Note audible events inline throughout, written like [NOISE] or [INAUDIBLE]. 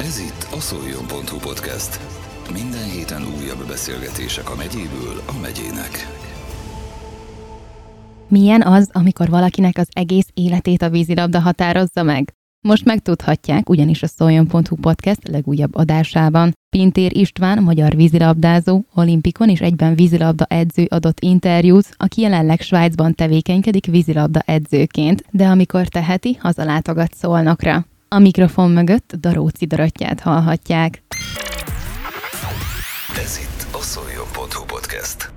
Ez itt a szoljon.hu podcast. Minden héten újabb beszélgetések a megyéből a megyének. Milyen az, amikor valakinek az egész életét a vízilabda határozza meg? Most megtudhatják, ugyanis a Szoljon.hu podcast legújabb adásában Pintér István, magyar vízilabdázó, olimpikon és egyben vízilabda edző adott interjút, aki jelenleg Svájcban tevékenykedik vízilabda edzőként, de amikor teheti, hazalátogat szolnokra. A mikrofon mögött Daróci Dorottyát hallhatják. Ez itt a szoljon.hu podcast.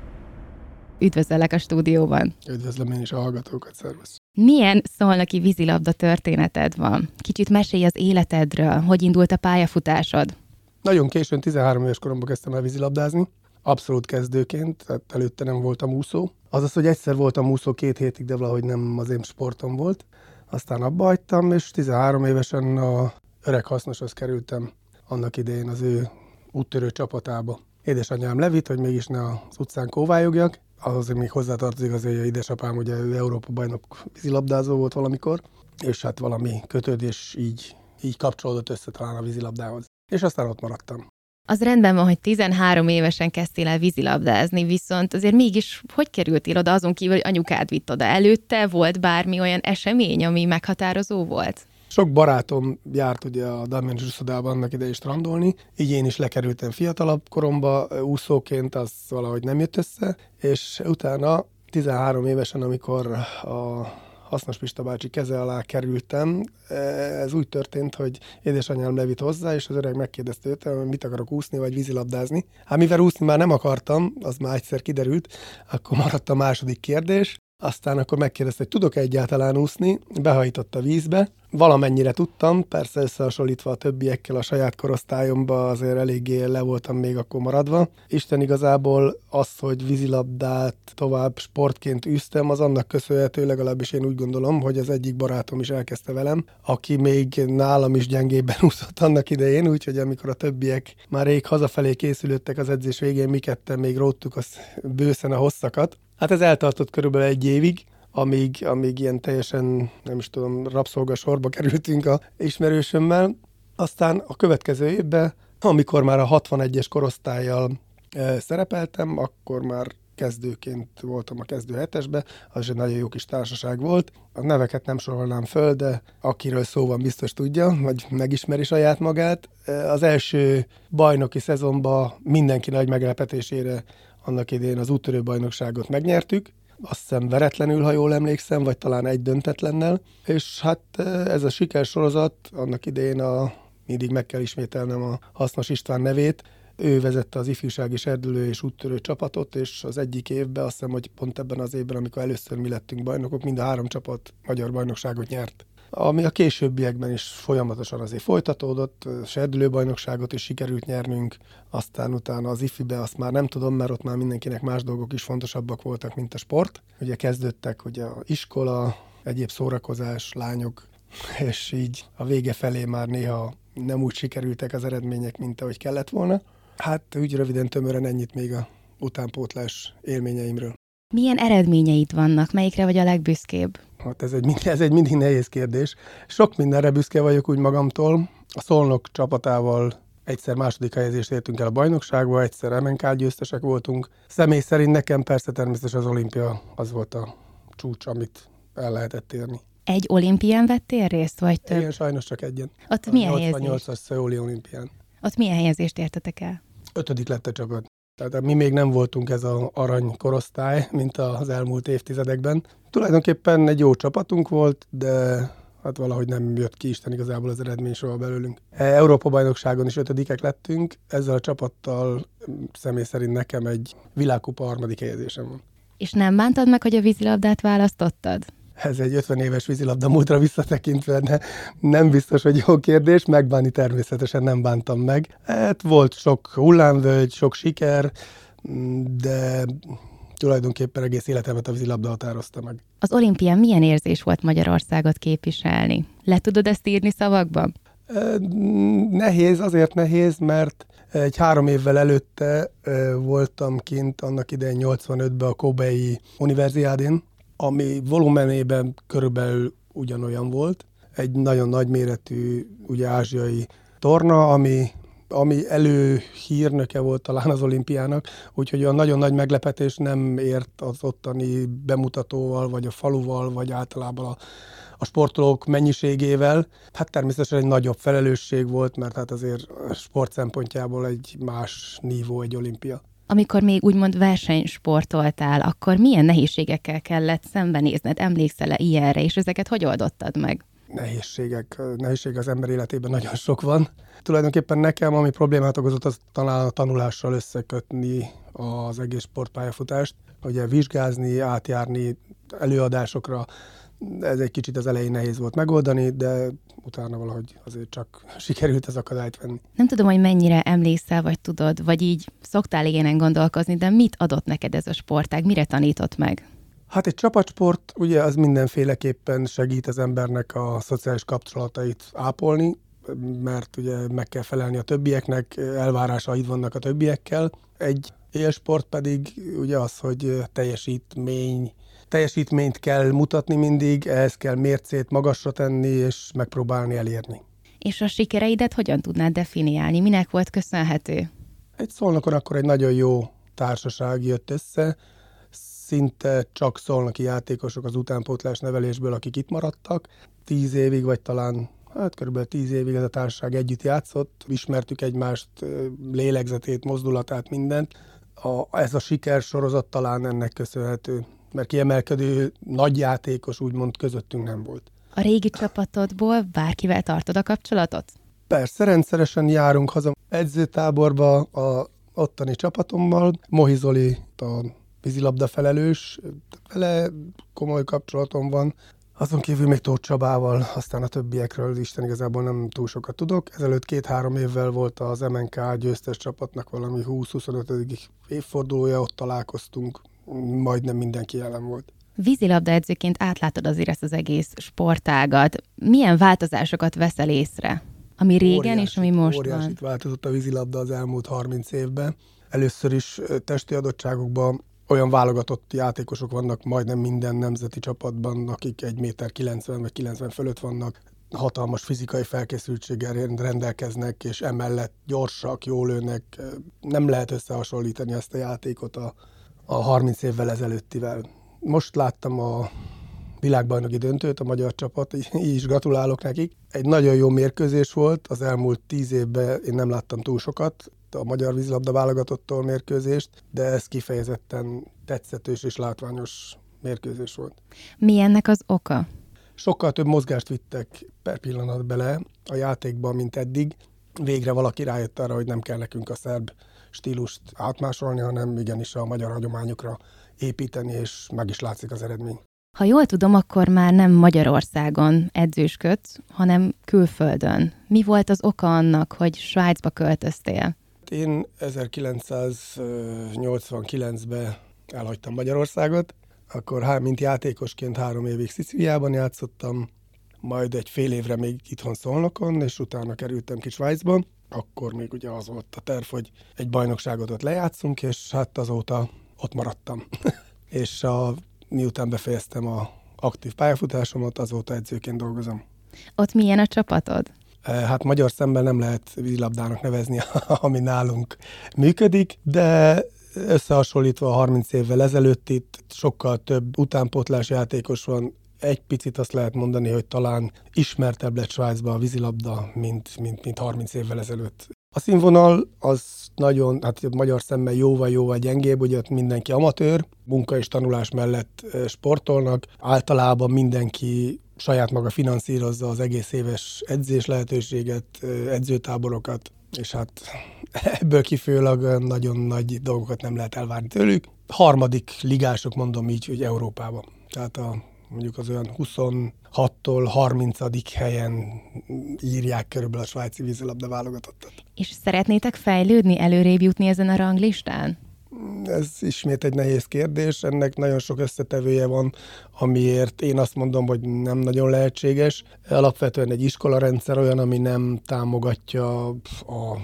Üdvözöllek a stúdióban! Üdvözlöm én is a hallgatókat, szervusz! Milyen szolnoki vízilabda történeted van? Kicsit mesélj az életedről, hogy indult a pályafutásod? Nagyon későn, 13 éves koromban kezdtem el vízilabdázni, abszolút kezdőként, tehát előtte nem voltam úszó. Azaz, hogy egyszer voltam úszó két hétig, de valahogy nem az én sportom volt. Aztán abba hagytam, és 13 évesen a öreg hasznoshoz kerültem annak idején az ő úttörő csapatába. Édesanyám levitt, hogy mégis ne az utcán kóvályogjak. Ahhoz még hozzátartozik az, hogy édesapám ugye ő Európa bajnok vízilabdázó volt valamikor, és hát valami kötődés így, így kapcsolódott össze talán a vízilabdához. És aztán ott maradtam. Az rendben van, hogy 13 évesen kezdtél el vízilabdázni, viszont azért mégis hogy kerültél oda azon kívül, hogy anyukád vitt oda előtte? Volt bármi olyan esemény, ami meghatározó volt? Sok barátom járt ugye a Damens úszodában annak idején strandolni, így én is lekerültem fiatalabb koromba, úszóként az valahogy nem jött össze, és utána 13 évesen, amikor a Hasznos Pista bácsi keze alá kerültem. Ez úgy történt, hogy édesanyám levitt hozzá, és az öreg megkérdezte őt, hogy mit akarok úszni, vagy vízilabdázni. Hát mivel úszni már nem akartam, az már egyszer kiderült, akkor maradt a második kérdés. Aztán akkor megkérdezte, hogy tudok -e egyáltalán úszni, behajtott a vízbe. Valamennyire tudtam, persze összehasonlítva a többiekkel a saját korosztályomba azért eléggé le voltam még akkor maradva. Isten igazából az, hogy vízilabdát tovább sportként üztem, az annak köszönhető, legalábbis én úgy gondolom, hogy az egyik barátom is elkezdte velem, aki még nálam is gyengébben [LAUGHS] úszott annak idején, úgyhogy amikor a többiek már rég hazafelé készülöttek az edzés végén, mi ketten még róttuk az bőszen a hosszakat, Hát ez eltartott körülbelül egy évig, amíg, amíg ilyen teljesen, nem is tudom, rabszolga sorba kerültünk a ismerősömmel. Aztán a következő évben, amikor már a 61-es korosztályjal e, szerepeltem, akkor már kezdőként voltam a kezdő hetesbe, az egy nagyon jó kis társaság volt. A neveket nem sorolnám föl, de akiről szó van, biztos tudja, vagy megismeri saját magát. Az első bajnoki szezonban mindenki nagy meglepetésére annak idén az úttörő bajnokságot megnyertük, azt hiszem veretlenül, ha jól emlékszem, vagy talán egy döntetlennel, és hát ez a sikersorozat, annak idén a, mindig meg kell ismételnem a Hasznos István nevét, ő vezette az ifjúsági serdülő és úttörő csapatot, és az egyik évben, azt hiszem, hogy pont ebben az évben, amikor először mi lettünk bajnokok, mind a három csapat magyar bajnokságot nyert ami a későbbiekben is folyamatosan azért folytatódott, serdülőbajnokságot is sikerült nyernünk, aztán utána az ifibe azt már nem tudom, mert ott már mindenkinek más dolgok is fontosabbak voltak, mint a sport. Ugye kezdődtek ugye a iskola, egyéb szórakozás, lányok, [LAUGHS] és így a vége felé már néha nem úgy sikerültek az eredmények, mint ahogy kellett volna. Hát úgy röviden tömören ennyit még a utánpótlás élményeimről. Milyen eredményeid vannak? Melyikre vagy a legbüszkébb? Hát ez egy, [LAUGHS] ez egy mindig nehéz kérdés. Sok mindenre büszke vagyok úgy magamtól. A Szolnok csapatával egyszer második helyezést értünk el a bajnokságba, egyszer MNK győztesek voltunk. Személy szerint nekem persze természetesen az olimpia az volt a csúcs, amit el lehetett érni. Egy olimpián vettél részt, vagy több? Igen, sajnos csak egyen. Ott a milyen 88-as helyezés? Szöuli olimpián. Ott milyen helyezést értetek el? Ötödik lett a csapat. Tehát mi még nem voltunk ez az arany korosztály, mint az elmúlt évtizedekben. Tulajdonképpen egy jó csapatunk volt, de hát valahogy nem jött ki Isten igazából az eredmény soha belőlünk. E, Európa-bajnokságon is ötödikek lettünk, ezzel a csapattal személy szerint nekem egy világkupa harmadik helyezésem van. És nem bántad meg, hogy a vízilabdát választottad? Ez egy 50 éves vízilabda múltra visszatekintve, de nem biztos, hogy jó kérdés. Megbánni természetesen nem bántam meg. Hát volt sok hullámvölgy, sok siker, de tulajdonképpen egész életemet a vízilabda határozta meg. Az olimpián milyen érzés volt Magyarországot képviselni? Le tudod ezt írni szavakban? Nehéz, azért nehéz, mert egy három évvel előtte voltam kint annak idején 85-ben a Kobei Universiádén, ami volumenében körülbelül ugyanolyan volt. Egy nagyon nagy méretű, ugye ázsiai torna, ami ami előhírnöke volt talán az olimpiának, úgyhogy olyan nagyon nagy meglepetés nem ért az ottani bemutatóval, vagy a faluval, vagy általában a, a sportolók mennyiségével. Hát természetesen egy nagyobb felelősség volt, mert hát azért sport szempontjából egy más nívó egy olimpia. Amikor még úgymond versenysportoltál, akkor milyen nehézségekkel kellett szembenézned? Emlékszel-e ilyenre, és ezeket hogy oldottad meg? nehézségek, nehézség az ember életében nagyon sok van. Tulajdonképpen nekem, ami problémát okozott, az talán a tanulással összekötni az egész sportpályafutást. Ugye vizsgázni, átjárni előadásokra, ez egy kicsit az elején nehéz volt megoldani, de utána valahogy azért csak [LAUGHS] sikerült az akadályt venni. Nem tudom, hogy mennyire emlékszel, vagy tudod, vagy így szoktál ilyenen gondolkozni, de mit adott neked ez a sportág, mire tanított meg? Hát egy csapatsport ugye az mindenféleképpen segít az embernek a szociális kapcsolatait ápolni, mert ugye meg kell felelni a többieknek, elvárásaid vannak a többiekkel. Egy élsport pedig ugye az, hogy teljesítmény, teljesítményt kell mutatni mindig, ehhez kell mércét magasra tenni, és megpróbálni elérni. És a sikereidet hogyan tudnád definiálni? Minek volt köszönhető? Egy szolnokon akkor egy nagyon jó társaság jött össze, szinte csak szolnoki játékosok az utánpótlás nevelésből, akik itt maradtak. Tíz évig, vagy talán hát körülbelül tíz évig ez a társaság együtt játszott, ismertük egymást, lélegzetét, mozdulatát, mindent. A, ez a siker sorozat talán ennek köszönhető, mert kiemelkedő nagy játékos úgymond közöttünk nem volt. A régi csapatodból bárkivel tartod a kapcsolatot? Persze, rendszeresen járunk haza edzőtáborba a ottani csapatommal. Mohizoli a vízilabda felelős, vele komoly kapcsolatom van. Azon kívül még Tóth Csabával, aztán a többiekről Isten igazából nem túl sokat tudok. Ezelőtt két-három évvel volt az MNK győztes csapatnak valami 20-25. évfordulója, ott találkoztunk, majdnem mindenki jelen volt. Vízilabda edzőként átlátod azért ezt az egész sportágat. Milyen változásokat veszel észre? Ami régen óriási, és ami most óriásit van? változott a vízilabda az elmúlt 30 évben. Először is testi adottságokban olyan válogatott játékosok vannak majdnem minden nemzeti csapatban, akik 1 méter 90 vagy 90 fölött vannak, hatalmas fizikai felkészültséggel rendelkeznek, és emellett gyorsak, jól lőnek. Nem lehet összehasonlítani ezt a játékot a, a 30 évvel ezelőttivel. Most láttam a világbajnoki döntőt, a magyar csapat, így is gratulálok nekik. Egy nagyon jó mérkőzés volt, az elmúlt tíz évben én nem láttam túl sokat, a magyar vízilabda válogatottól mérkőzést, de ez kifejezetten tetszetős és látványos mérkőzés volt. Mi ennek az oka? Sokkal több mozgást vittek per pillanat bele a játékba, mint eddig. Végre valaki rájött arra, hogy nem kell nekünk a szerb stílust átmásolni, hanem igenis a magyar hagyományokra építeni, és meg is látszik az eredmény. Ha jól tudom, akkor már nem Magyarországon edzősködsz, hanem külföldön. Mi volt az oka annak, hogy Svájcba költöztél? Én 1989-ben elhagytam Magyarországot, akkor mint játékosként három évig Sziciliában játszottam, majd egy fél évre még itthon Szolnokon, és utána kerültem ki Svájcba. Akkor még ugye az volt a terv, hogy egy bajnokságot ott lejátszunk, és hát azóta ott maradtam. [LAUGHS] és a, miután befejeztem a aktív pályafutásomat, azóta edzőként dolgozom. Ott milyen a csapatod? Eh, hát magyar szemben nem lehet vízilabdának nevezni, [LAUGHS] ami nálunk működik, de összehasonlítva a 30 évvel ezelőtt itt sokkal több utánpótlás játékos van, egy picit azt lehet mondani, hogy talán ismertebb lett Svájcban a vízilabda, mint, mint, mint 30 évvel ezelőtt. A színvonal az nagyon, hát magyar szemmel jóval-jóval gyengébb, ugye ott mindenki amatőr, munka és tanulás mellett sportolnak, általában mindenki saját maga finanszírozza az egész éves edzés lehetőséget, edzőtáborokat, és hát [LAUGHS] ebből kifőleg nagyon nagy dolgokat nem lehet elvárni tőlük. Harmadik ligások, mondom így, hogy Európában. Tehát a, mondjuk az olyan 26-tól 30. helyen írják körülbelül a svájci vízilabda válogatottat. És szeretnétek fejlődni, előrébb jutni ezen a ranglistán? ez ismét egy nehéz kérdés, ennek nagyon sok összetevője van, amiért én azt mondom, hogy nem nagyon lehetséges. Alapvetően egy iskolarendszer olyan, ami nem támogatja a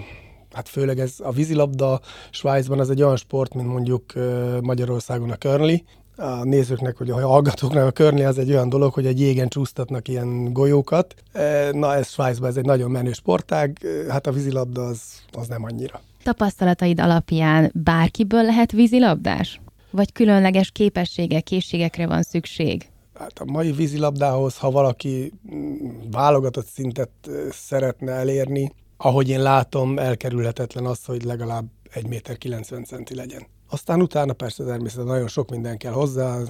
hát főleg ez a vízilabda Svájcban az egy olyan sport, mint mondjuk Magyarországon a curly, a nézőknek, hogy a hallgatóknak a körné az egy olyan dolog, hogy egy jégen csúsztatnak ilyen golyókat. E, na ez Svájcban ez egy nagyon menő sportág, e, hát a vízilabda az, az nem annyira. Tapasztalataid alapján bárkiből lehet vízilabdás? Vagy különleges képességek, készségekre van szükség? Hát a mai vízilabdához, ha valaki mm, válogatott szintet e, szeretne elérni, ahogy én látom, elkerülhetetlen az, hogy legalább 1 méter 90 centi legyen. Aztán utána persze természetesen nagyon sok minden kell hozzá, a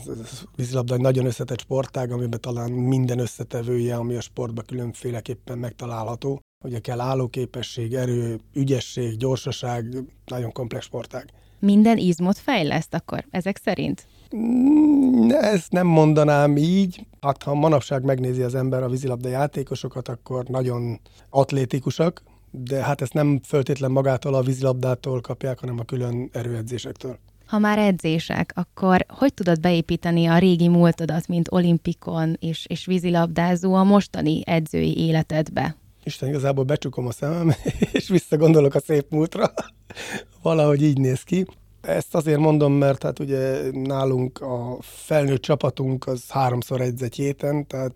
vízilabda egy nagyon összetett sportág, amiben talán minden összetevője, ami a sportban különféleképpen megtalálható. Ugye kell állóképesség, erő, ügyesség, gyorsaság, nagyon komplex sportág. Minden izmot fejleszt akkor, ezek szerint? Mm, ezt nem mondanám így. Hát ha manapság megnézi az ember a vízilabda játékosokat, akkor nagyon atlétikusak, de hát ezt nem föltétlen magától a vízilabdától kapják, hanem a külön erőedzésektől. Ha már edzések, akkor hogy tudod beépíteni a régi múltodat, mint olimpikon és, és vízilabdázó a mostani edzői életedbe? Isten, igazából becsukom a szemem, [LAUGHS] és visszagondolok a szép múltra. Valahogy így néz ki. Ezt azért mondom, mert hát ugye nálunk a felnőtt csapatunk az háromszor edz egy héten, tehát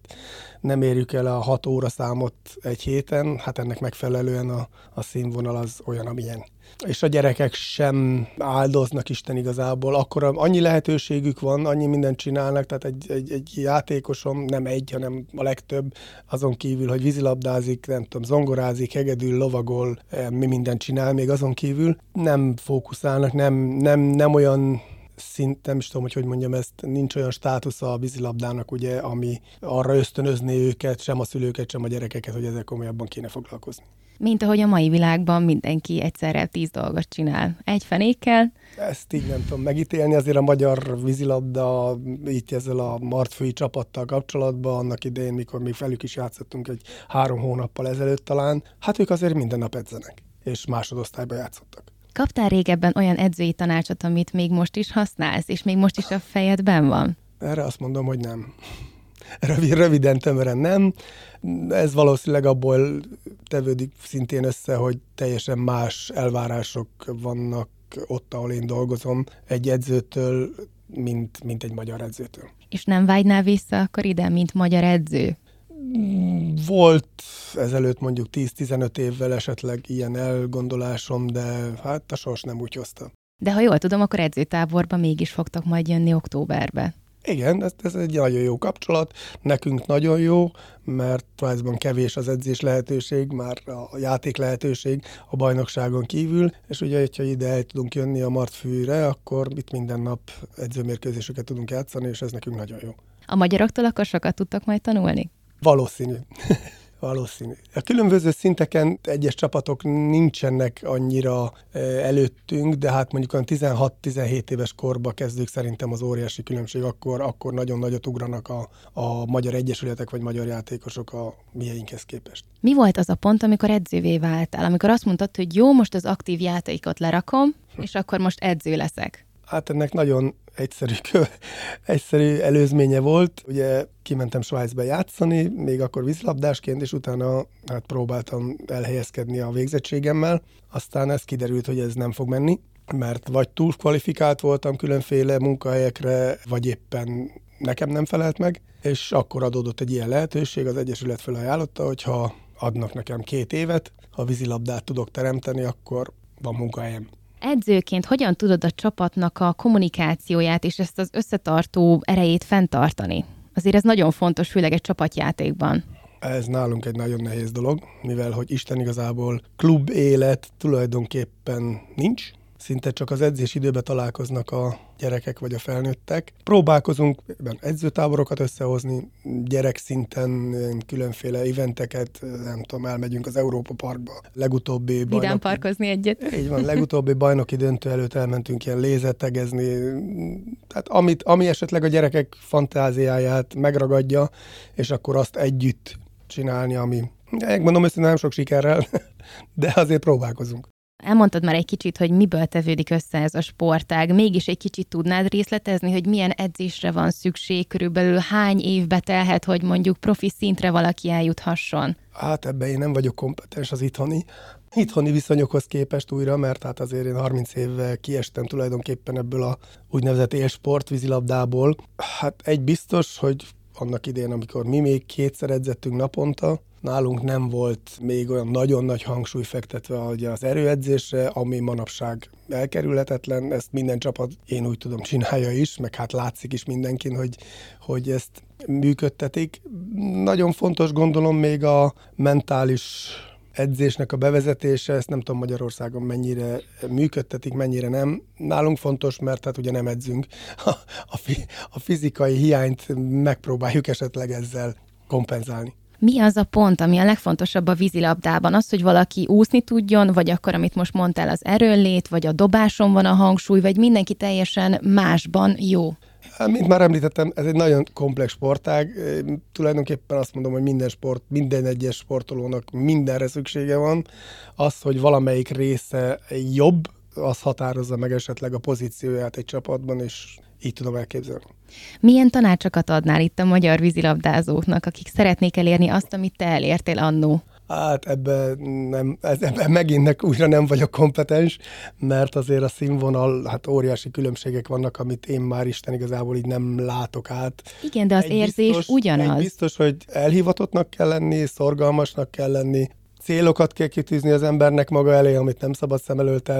nem érjük el a hat óra számot egy héten, hát ennek megfelelően a, a színvonal az olyan, amilyen és a gyerekek sem áldoznak Isten igazából. Akkor annyi lehetőségük van, annyi mindent csinálnak, tehát egy, egy, egy játékosom, nem egy, hanem a legtöbb, azon kívül, hogy vízilabdázik, nem tudom, zongorázik, hegedül, lovagol, eh, mi mindent csinál még azon kívül, nem fókuszálnak, nem, nem, nem olyan szint, nem is tudom, hogy hogy mondjam ezt, nincs olyan státusza a vízilabdának, ugye, ami arra ösztönözné őket, sem a szülőket, sem a gyerekeket, hogy ezzel komolyabban kéne foglalkozni. Mint ahogy a mai világban mindenki egyszerre tíz dolgot csinál. Egy fenékkel. Ezt így nem tudom megítélni, azért a magyar vízilabda itt ezzel a martfői csapattal kapcsolatban, annak idején, mikor még felük is játszottunk egy három hónappal ezelőtt talán, hát ők azért minden nap edzenek, és másodosztályban játszottak. Kaptál régebben olyan edzői tanácsot, amit még most is használsz, és még most is a fejedben van? Erre azt mondom, hogy nem. Rövid, röviden, tömören nem. Ez valószínűleg abból tevődik szintén össze, hogy teljesen más elvárások vannak ott, ahol én dolgozom egy edzőtől, mint, mint egy magyar edzőtől. És nem vágynál vissza akkor ide, mint magyar edző? Volt ezelőtt mondjuk 10-15 évvel esetleg ilyen elgondolásom, de hát a sors nem úgy hozta. De ha jól tudom, akkor edzőtáborba mégis fogtok majd jönni októberbe. Igen, ez, ez egy nagyon jó kapcsolat, nekünk nagyon jó, mert Svájcban kevés az edzés lehetőség, már a játék lehetőség a bajnokságon kívül, és ugye, hogyha ide el tudunk jönni a Martfűre, akkor itt minden nap edzőmérkőzéseket tudunk játszani, és ez nekünk nagyon jó. A magyaroktól akkor sokat tudtak majd tanulni? Valószínű. Valószínű. A különböző szinteken egyes csapatok nincsenek annyira e, előttünk, de hát mondjuk olyan 16-17 éves korba kezdők szerintem az óriási különbség, akkor, akkor nagyon nagyot ugranak a, a magyar egyesületek vagy magyar játékosok a mieinkhez képest. Mi volt az a pont, amikor edzővé váltál? Amikor azt mondtad, hogy jó, most az aktív játékot lerakom, és akkor most edző leszek? Hát ennek nagyon egyszerű, egyszerű előzménye volt. Ugye kimentem Svájcba játszani, még akkor vízlabdásként, és utána hát próbáltam elhelyezkedni a végzettségemmel. Aztán ez kiderült, hogy ez nem fog menni, mert vagy túl kvalifikált voltam különféle munkahelyekre, vagy éppen nekem nem felelt meg, és akkor adódott egy ilyen lehetőség, az Egyesület felajánlotta, hogy ha adnak nekem két évet, ha vízilabdát tudok teremteni, akkor van munkahelyem. Edzőként hogyan tudod a csapatnak a kommunikációját és ezt az összetartó erejét fenntartani? Azért ez nagyon fontos, főleg egy csapatjátékban. Ez nálunk egy nagyon nehéz dolog, mivel hogy Isten igazából klub élet tulajdonképpen nincs, szinte csak az edzés időben találkoznak a gyerekek vagy a felnőttek. Próbálkozunk edzőtáborokat összehozni, gyerek szinten különféle eventeket, nem tudom, elmegyünk az Európa Parkba. Legutóbbi Vidám bajnoki... parkozni egyet. Így van, legutóbbi bajnoki döntő előtt elmentünk ilyen lézetegezni. Tehát amit, ami esetleg a gyerekek fantáziáját megragadja, és akkor azt együtt csinálni, ami Mondom őszintén nem sok sikerrel, [LAUGHS] de azért próbálkozunk. Elmondtad már egy kicsit, hogy miből tevődik össze ez a sportág. Mégis egy kicsit tudnád részletezni, hogy milyen edzésre van szükség, körülbelül hány évbe telhet, hogy mondjuk profi szintre valaki eljuthasson? Hát ebben én nem vagyok kompetens az itthoni, itthoni viszonyokhoz képest újra, mert hát azért én 30 évvel kiestem tulajdonképpen ebből a úgynevezett élsport vízilabdából. Hát egy biztos, hogy annak idén, amikor mi még kétszer edzettünk naponta, nálunk nem volt még olyan nagyon nagy hangsúly fektetve hogy az erőedzésre, ami manapság elkerülhetetlen, ezt minden csapat én úgy tudom csinálja is, meg hát látszik is mindenkin, hogy, hogy ezt működtetik. Nagyon fontos gondolom még a mentális edzésnek a bevezetése, ezt nem tudom Magyarországon mennyire működtetik, mennyire nem. Nálunk fontos, mert hát ugye nem edzünk. A, [LAUGHS] a, fi, a fizikai hiányt megpróbáljuk esetleg ezzel kompenzálni. Mi az a pont, ami a legfontosabb a vízilabdában? Az, hogy valaki úszni tudjon, vagy akkor, amit most mondtál, az erőnlét, vagy a dobáson van a hangsúly, vagy mindenki teljesen másban jó? Hát, mint már említettem, ez egy nagyon komplex sportág. Tulajdonképpen azt mondom, hogy minden sport, minden egyes sportolónak mindenre szüksége van. Az, hogy valamelyik része jobb, az határozza meg esetleg a pozícióját egy csapatban, és így tudom elképzelni. Milyen tanácsokat adnál itt a magyar vízilabdázóknak, akik szeretnék elérni azt, amit te elértél annó? Hát ebben, nem, ebben megint újra nem vagyok kompetens, mert azért a színvonal, hát óriási különbségek vannak, amit én már Isten igazából így nem látok át. Igen, de az egy érzés biztos, ugyanaz. Egy biztos, hogy elhivatottnak kell lenni, szorgalmasnak kell lenni, célokat kell kitűzni az embernek maga elé, amit nem szabad szem előtt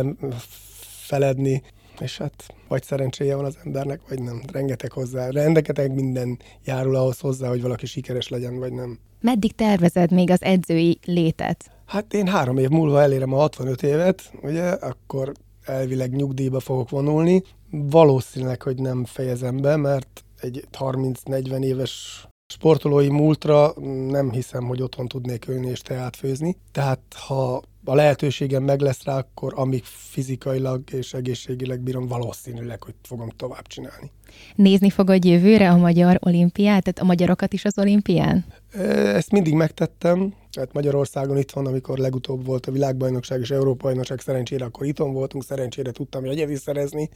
feledni, és hát vagy szerencséje van az embernek, vagy nem. Rengeteg hozzá, rengeteg minden járul ahhoz hozzá, hogy valaki sikeres legyen, vagy nem. Meddig tervezed még az edzői létet? Hát én három év múlva elérem a 65 évet, ugye, akkor elvileg nyugdíjba fogok vonulni. Valószínűleg, hogy nem fejezem be, mert egy 30-40 éves sportolói múltra nem hiszem, hogy otthon tudnék ülni és teát főzni. Tehát ha a lehetőségem meg lesz rá, akkor amíg fizikailag és egészségileg bírom, valószínűleg, hogy fogom tovább csinálni. Nézni fogod jövőre a magyar olimpiát, tehát a magyarokat is az olimpián? Ezt mindig megtettem, hát Magyarországon itt van, amikor legutóbb volt a világbajnokság és Európa bajnokság, szerencsére akkor itthon voltunk, szerencsére tudtam jegyet szerezni.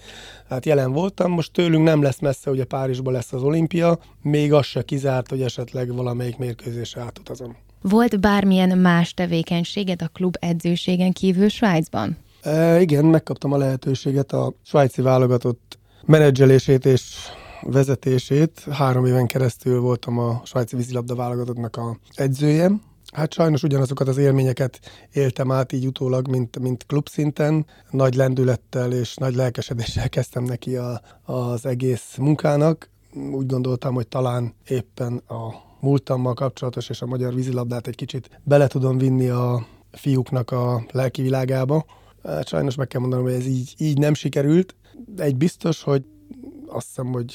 Hát jelen voltam, most tőlünk nem lesz messze, hogy a Párizsban lesz az olimpia, még az se kizárt, hogy esetleg valamelyik mérkőzésre átutazom. Volt bármilyen más tevékenységed a klub edzőségen kívül Svájcban? E, igen, megkaptam a lehetőséget a svájci válogatott menedzselését és vezetését. Három éven keresztül voltam a svájci vízilabda válogatottnak a edzője. Hát sajnos ugyanazokat az élményeket éltem át így utólag, mint, mint klubszinten. Nagy lendülettel és nagy lelkesedéssel kezdtem neki a, az egész munkának. Úgy gondoltam, hogy talán éppen a múltammal kapcsolatos és a magyar vízilabdát egy kicsit bele tudom vinni a fiúknak a lelki világába. Hát sajnos meg kell mondanom, hogy ez így, így nem sikerült. Egy biztos, hogy azt hiszem, hogy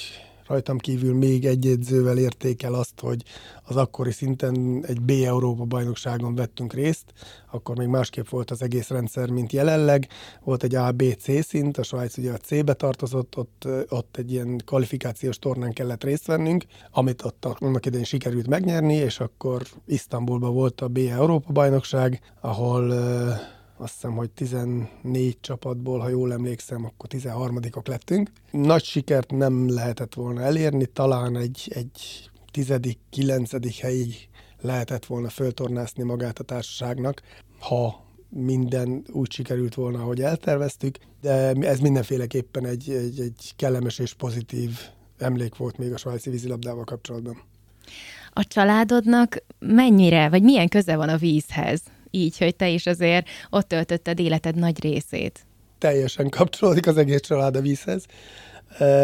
rajtam kívül még egy edzővel értékel azt, hogy az akkori szinten egy B-Európa bajnokságon vettünk részt, akkor még másképp volt az egész rendszer, mint jelenleg. Volt egy A-B-C szint, a Svájc ugye a C-be tartozott, ott, ott egy ilyen kvalifikációs tornán kellett részt vennünk, amit ott annak idején sikerült megnyerni, és akkor Isztambulban volt a B-Európa bajnokság, ahol azt hiszem, hogy 14 csapatból, ha jól emlékszem, akkor 13-ok lettünk. Nagy sikert nem lehetett volna elérni, talán egy, egy tizedik, kilencedik helyig lehetett volna föltornászni magát a társaságnak, ha minden úgy sikerült volna, ahogy elterveztük, de ez mindenféleképpen egy, egy, egy kellemes és pozitív emlék volt még a svájci vízilabdával kapcsolatban. A családodnak mennyire, vagy milyen köze van a vízhez? Így, hogy te is azért ott töltötted életed nagy részét. Teljesen kapcsolódik az egész család a vízhez.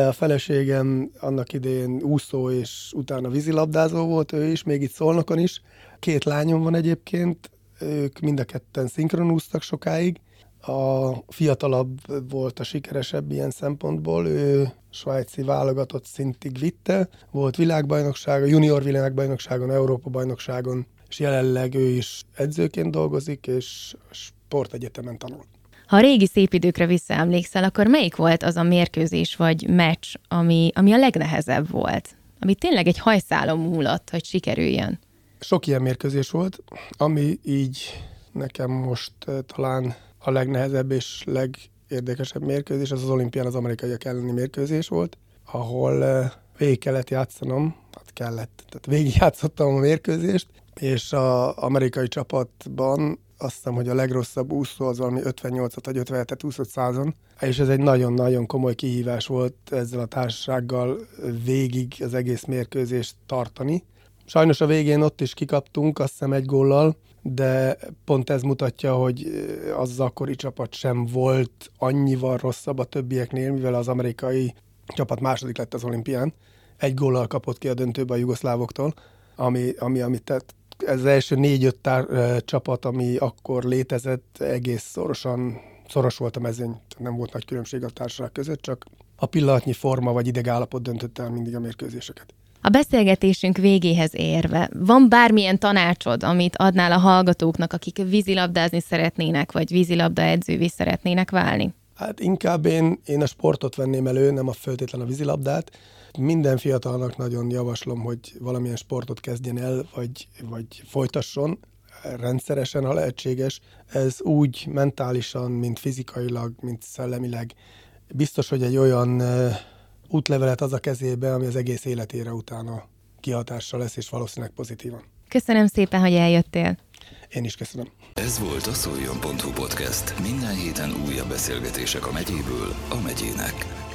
A feleségem annak idején úszó és utána vízilabdázó volt, ő is, még itt Szolnokon is. Két lányom van egyébként, ők mind a ketten szinkronúztak sokáig. A fiatalabb volt a sikeresebb ilyen szempontból, ő svájci válogatott szintig vitte, volt világbajnoksága, junior világbajnokságon, Európa bajnokságon és jelenleg ő is edzőként dolgozik, és sportegyetemen tanul. Ha a régi szép időkre visszaemlékszel, akkor melyik volt az a mérkőzés vagy meccs, ami, ami a legnehezebb volt? Ami tényleg egy hajszálom múlott, hogy sikerüljön? Sok ilyen mérkőzés volt, ami így nekem most uh, talán a legnehezebb és legérdekesebb mérkőzés, az az olimpián az amerikaiak elleni mérkőzés volt, ahol uh, végig kellett játszanom, hát kellett, tehát végig [LAUGHS] játszottam a mérkőzést, és az amerikai csapatban azt hiszem, hogy a legrosszabb úszó az valami 58-at vagy 57-et úszott százon, és ez egy nagyon-nagyon komoly kihívás volt ezzel a társasággal végig az egész mérkőzést tartani. Sajnos a végén ott is kikaptunk, azt hiszem egy góllal, de pont ez mutatja, hogy az, az akkori csapat sem volt annyival rosszabb a többieknél, mivel az amerikai csapat második lett az olimpián. Egy góllal kapott ki a döntőbe a jugoszlávoktól, ami, ami, ami tett, ez az első négy-öt tár, csapat, ami akkor létezett, egész szorosan, szoros volt a mezőny, nem volt nagy különbség a társaság között, csak a pillanatnyi forma vagy idegállapot döntötte el mindig a mérkőzéseket. A beszélgetésünk végéhez érve, van bármilyen tanácsod, amit adnál a hallgatóknak, akik vízilabdázni szeretnének, vagy vízilabda edzővé szeretnének válni? Hát inkább én, én a sportot venném elő, nem a föltétlen a vízilabdát. Minden fiatalnak nagyon javaslom, hogy valamilyen sportot kezdjen el, vagy, vagy folytasson rendszeresen, ha lehetséges. Ez úgy mentálisan, mint fizikailag, mint szellemileg. Biztos, hogy egy olyan útlevelet az a kezébe, ami az egész életére utána kihatással lesz, és valószínűleg pozitívan. Köszönöm szépen, hogy eljöttél. Én is köszönöm. Ez volt a Szoljon.hu podcast. Minden héten újabb beszélgetések a megyéből a megyének.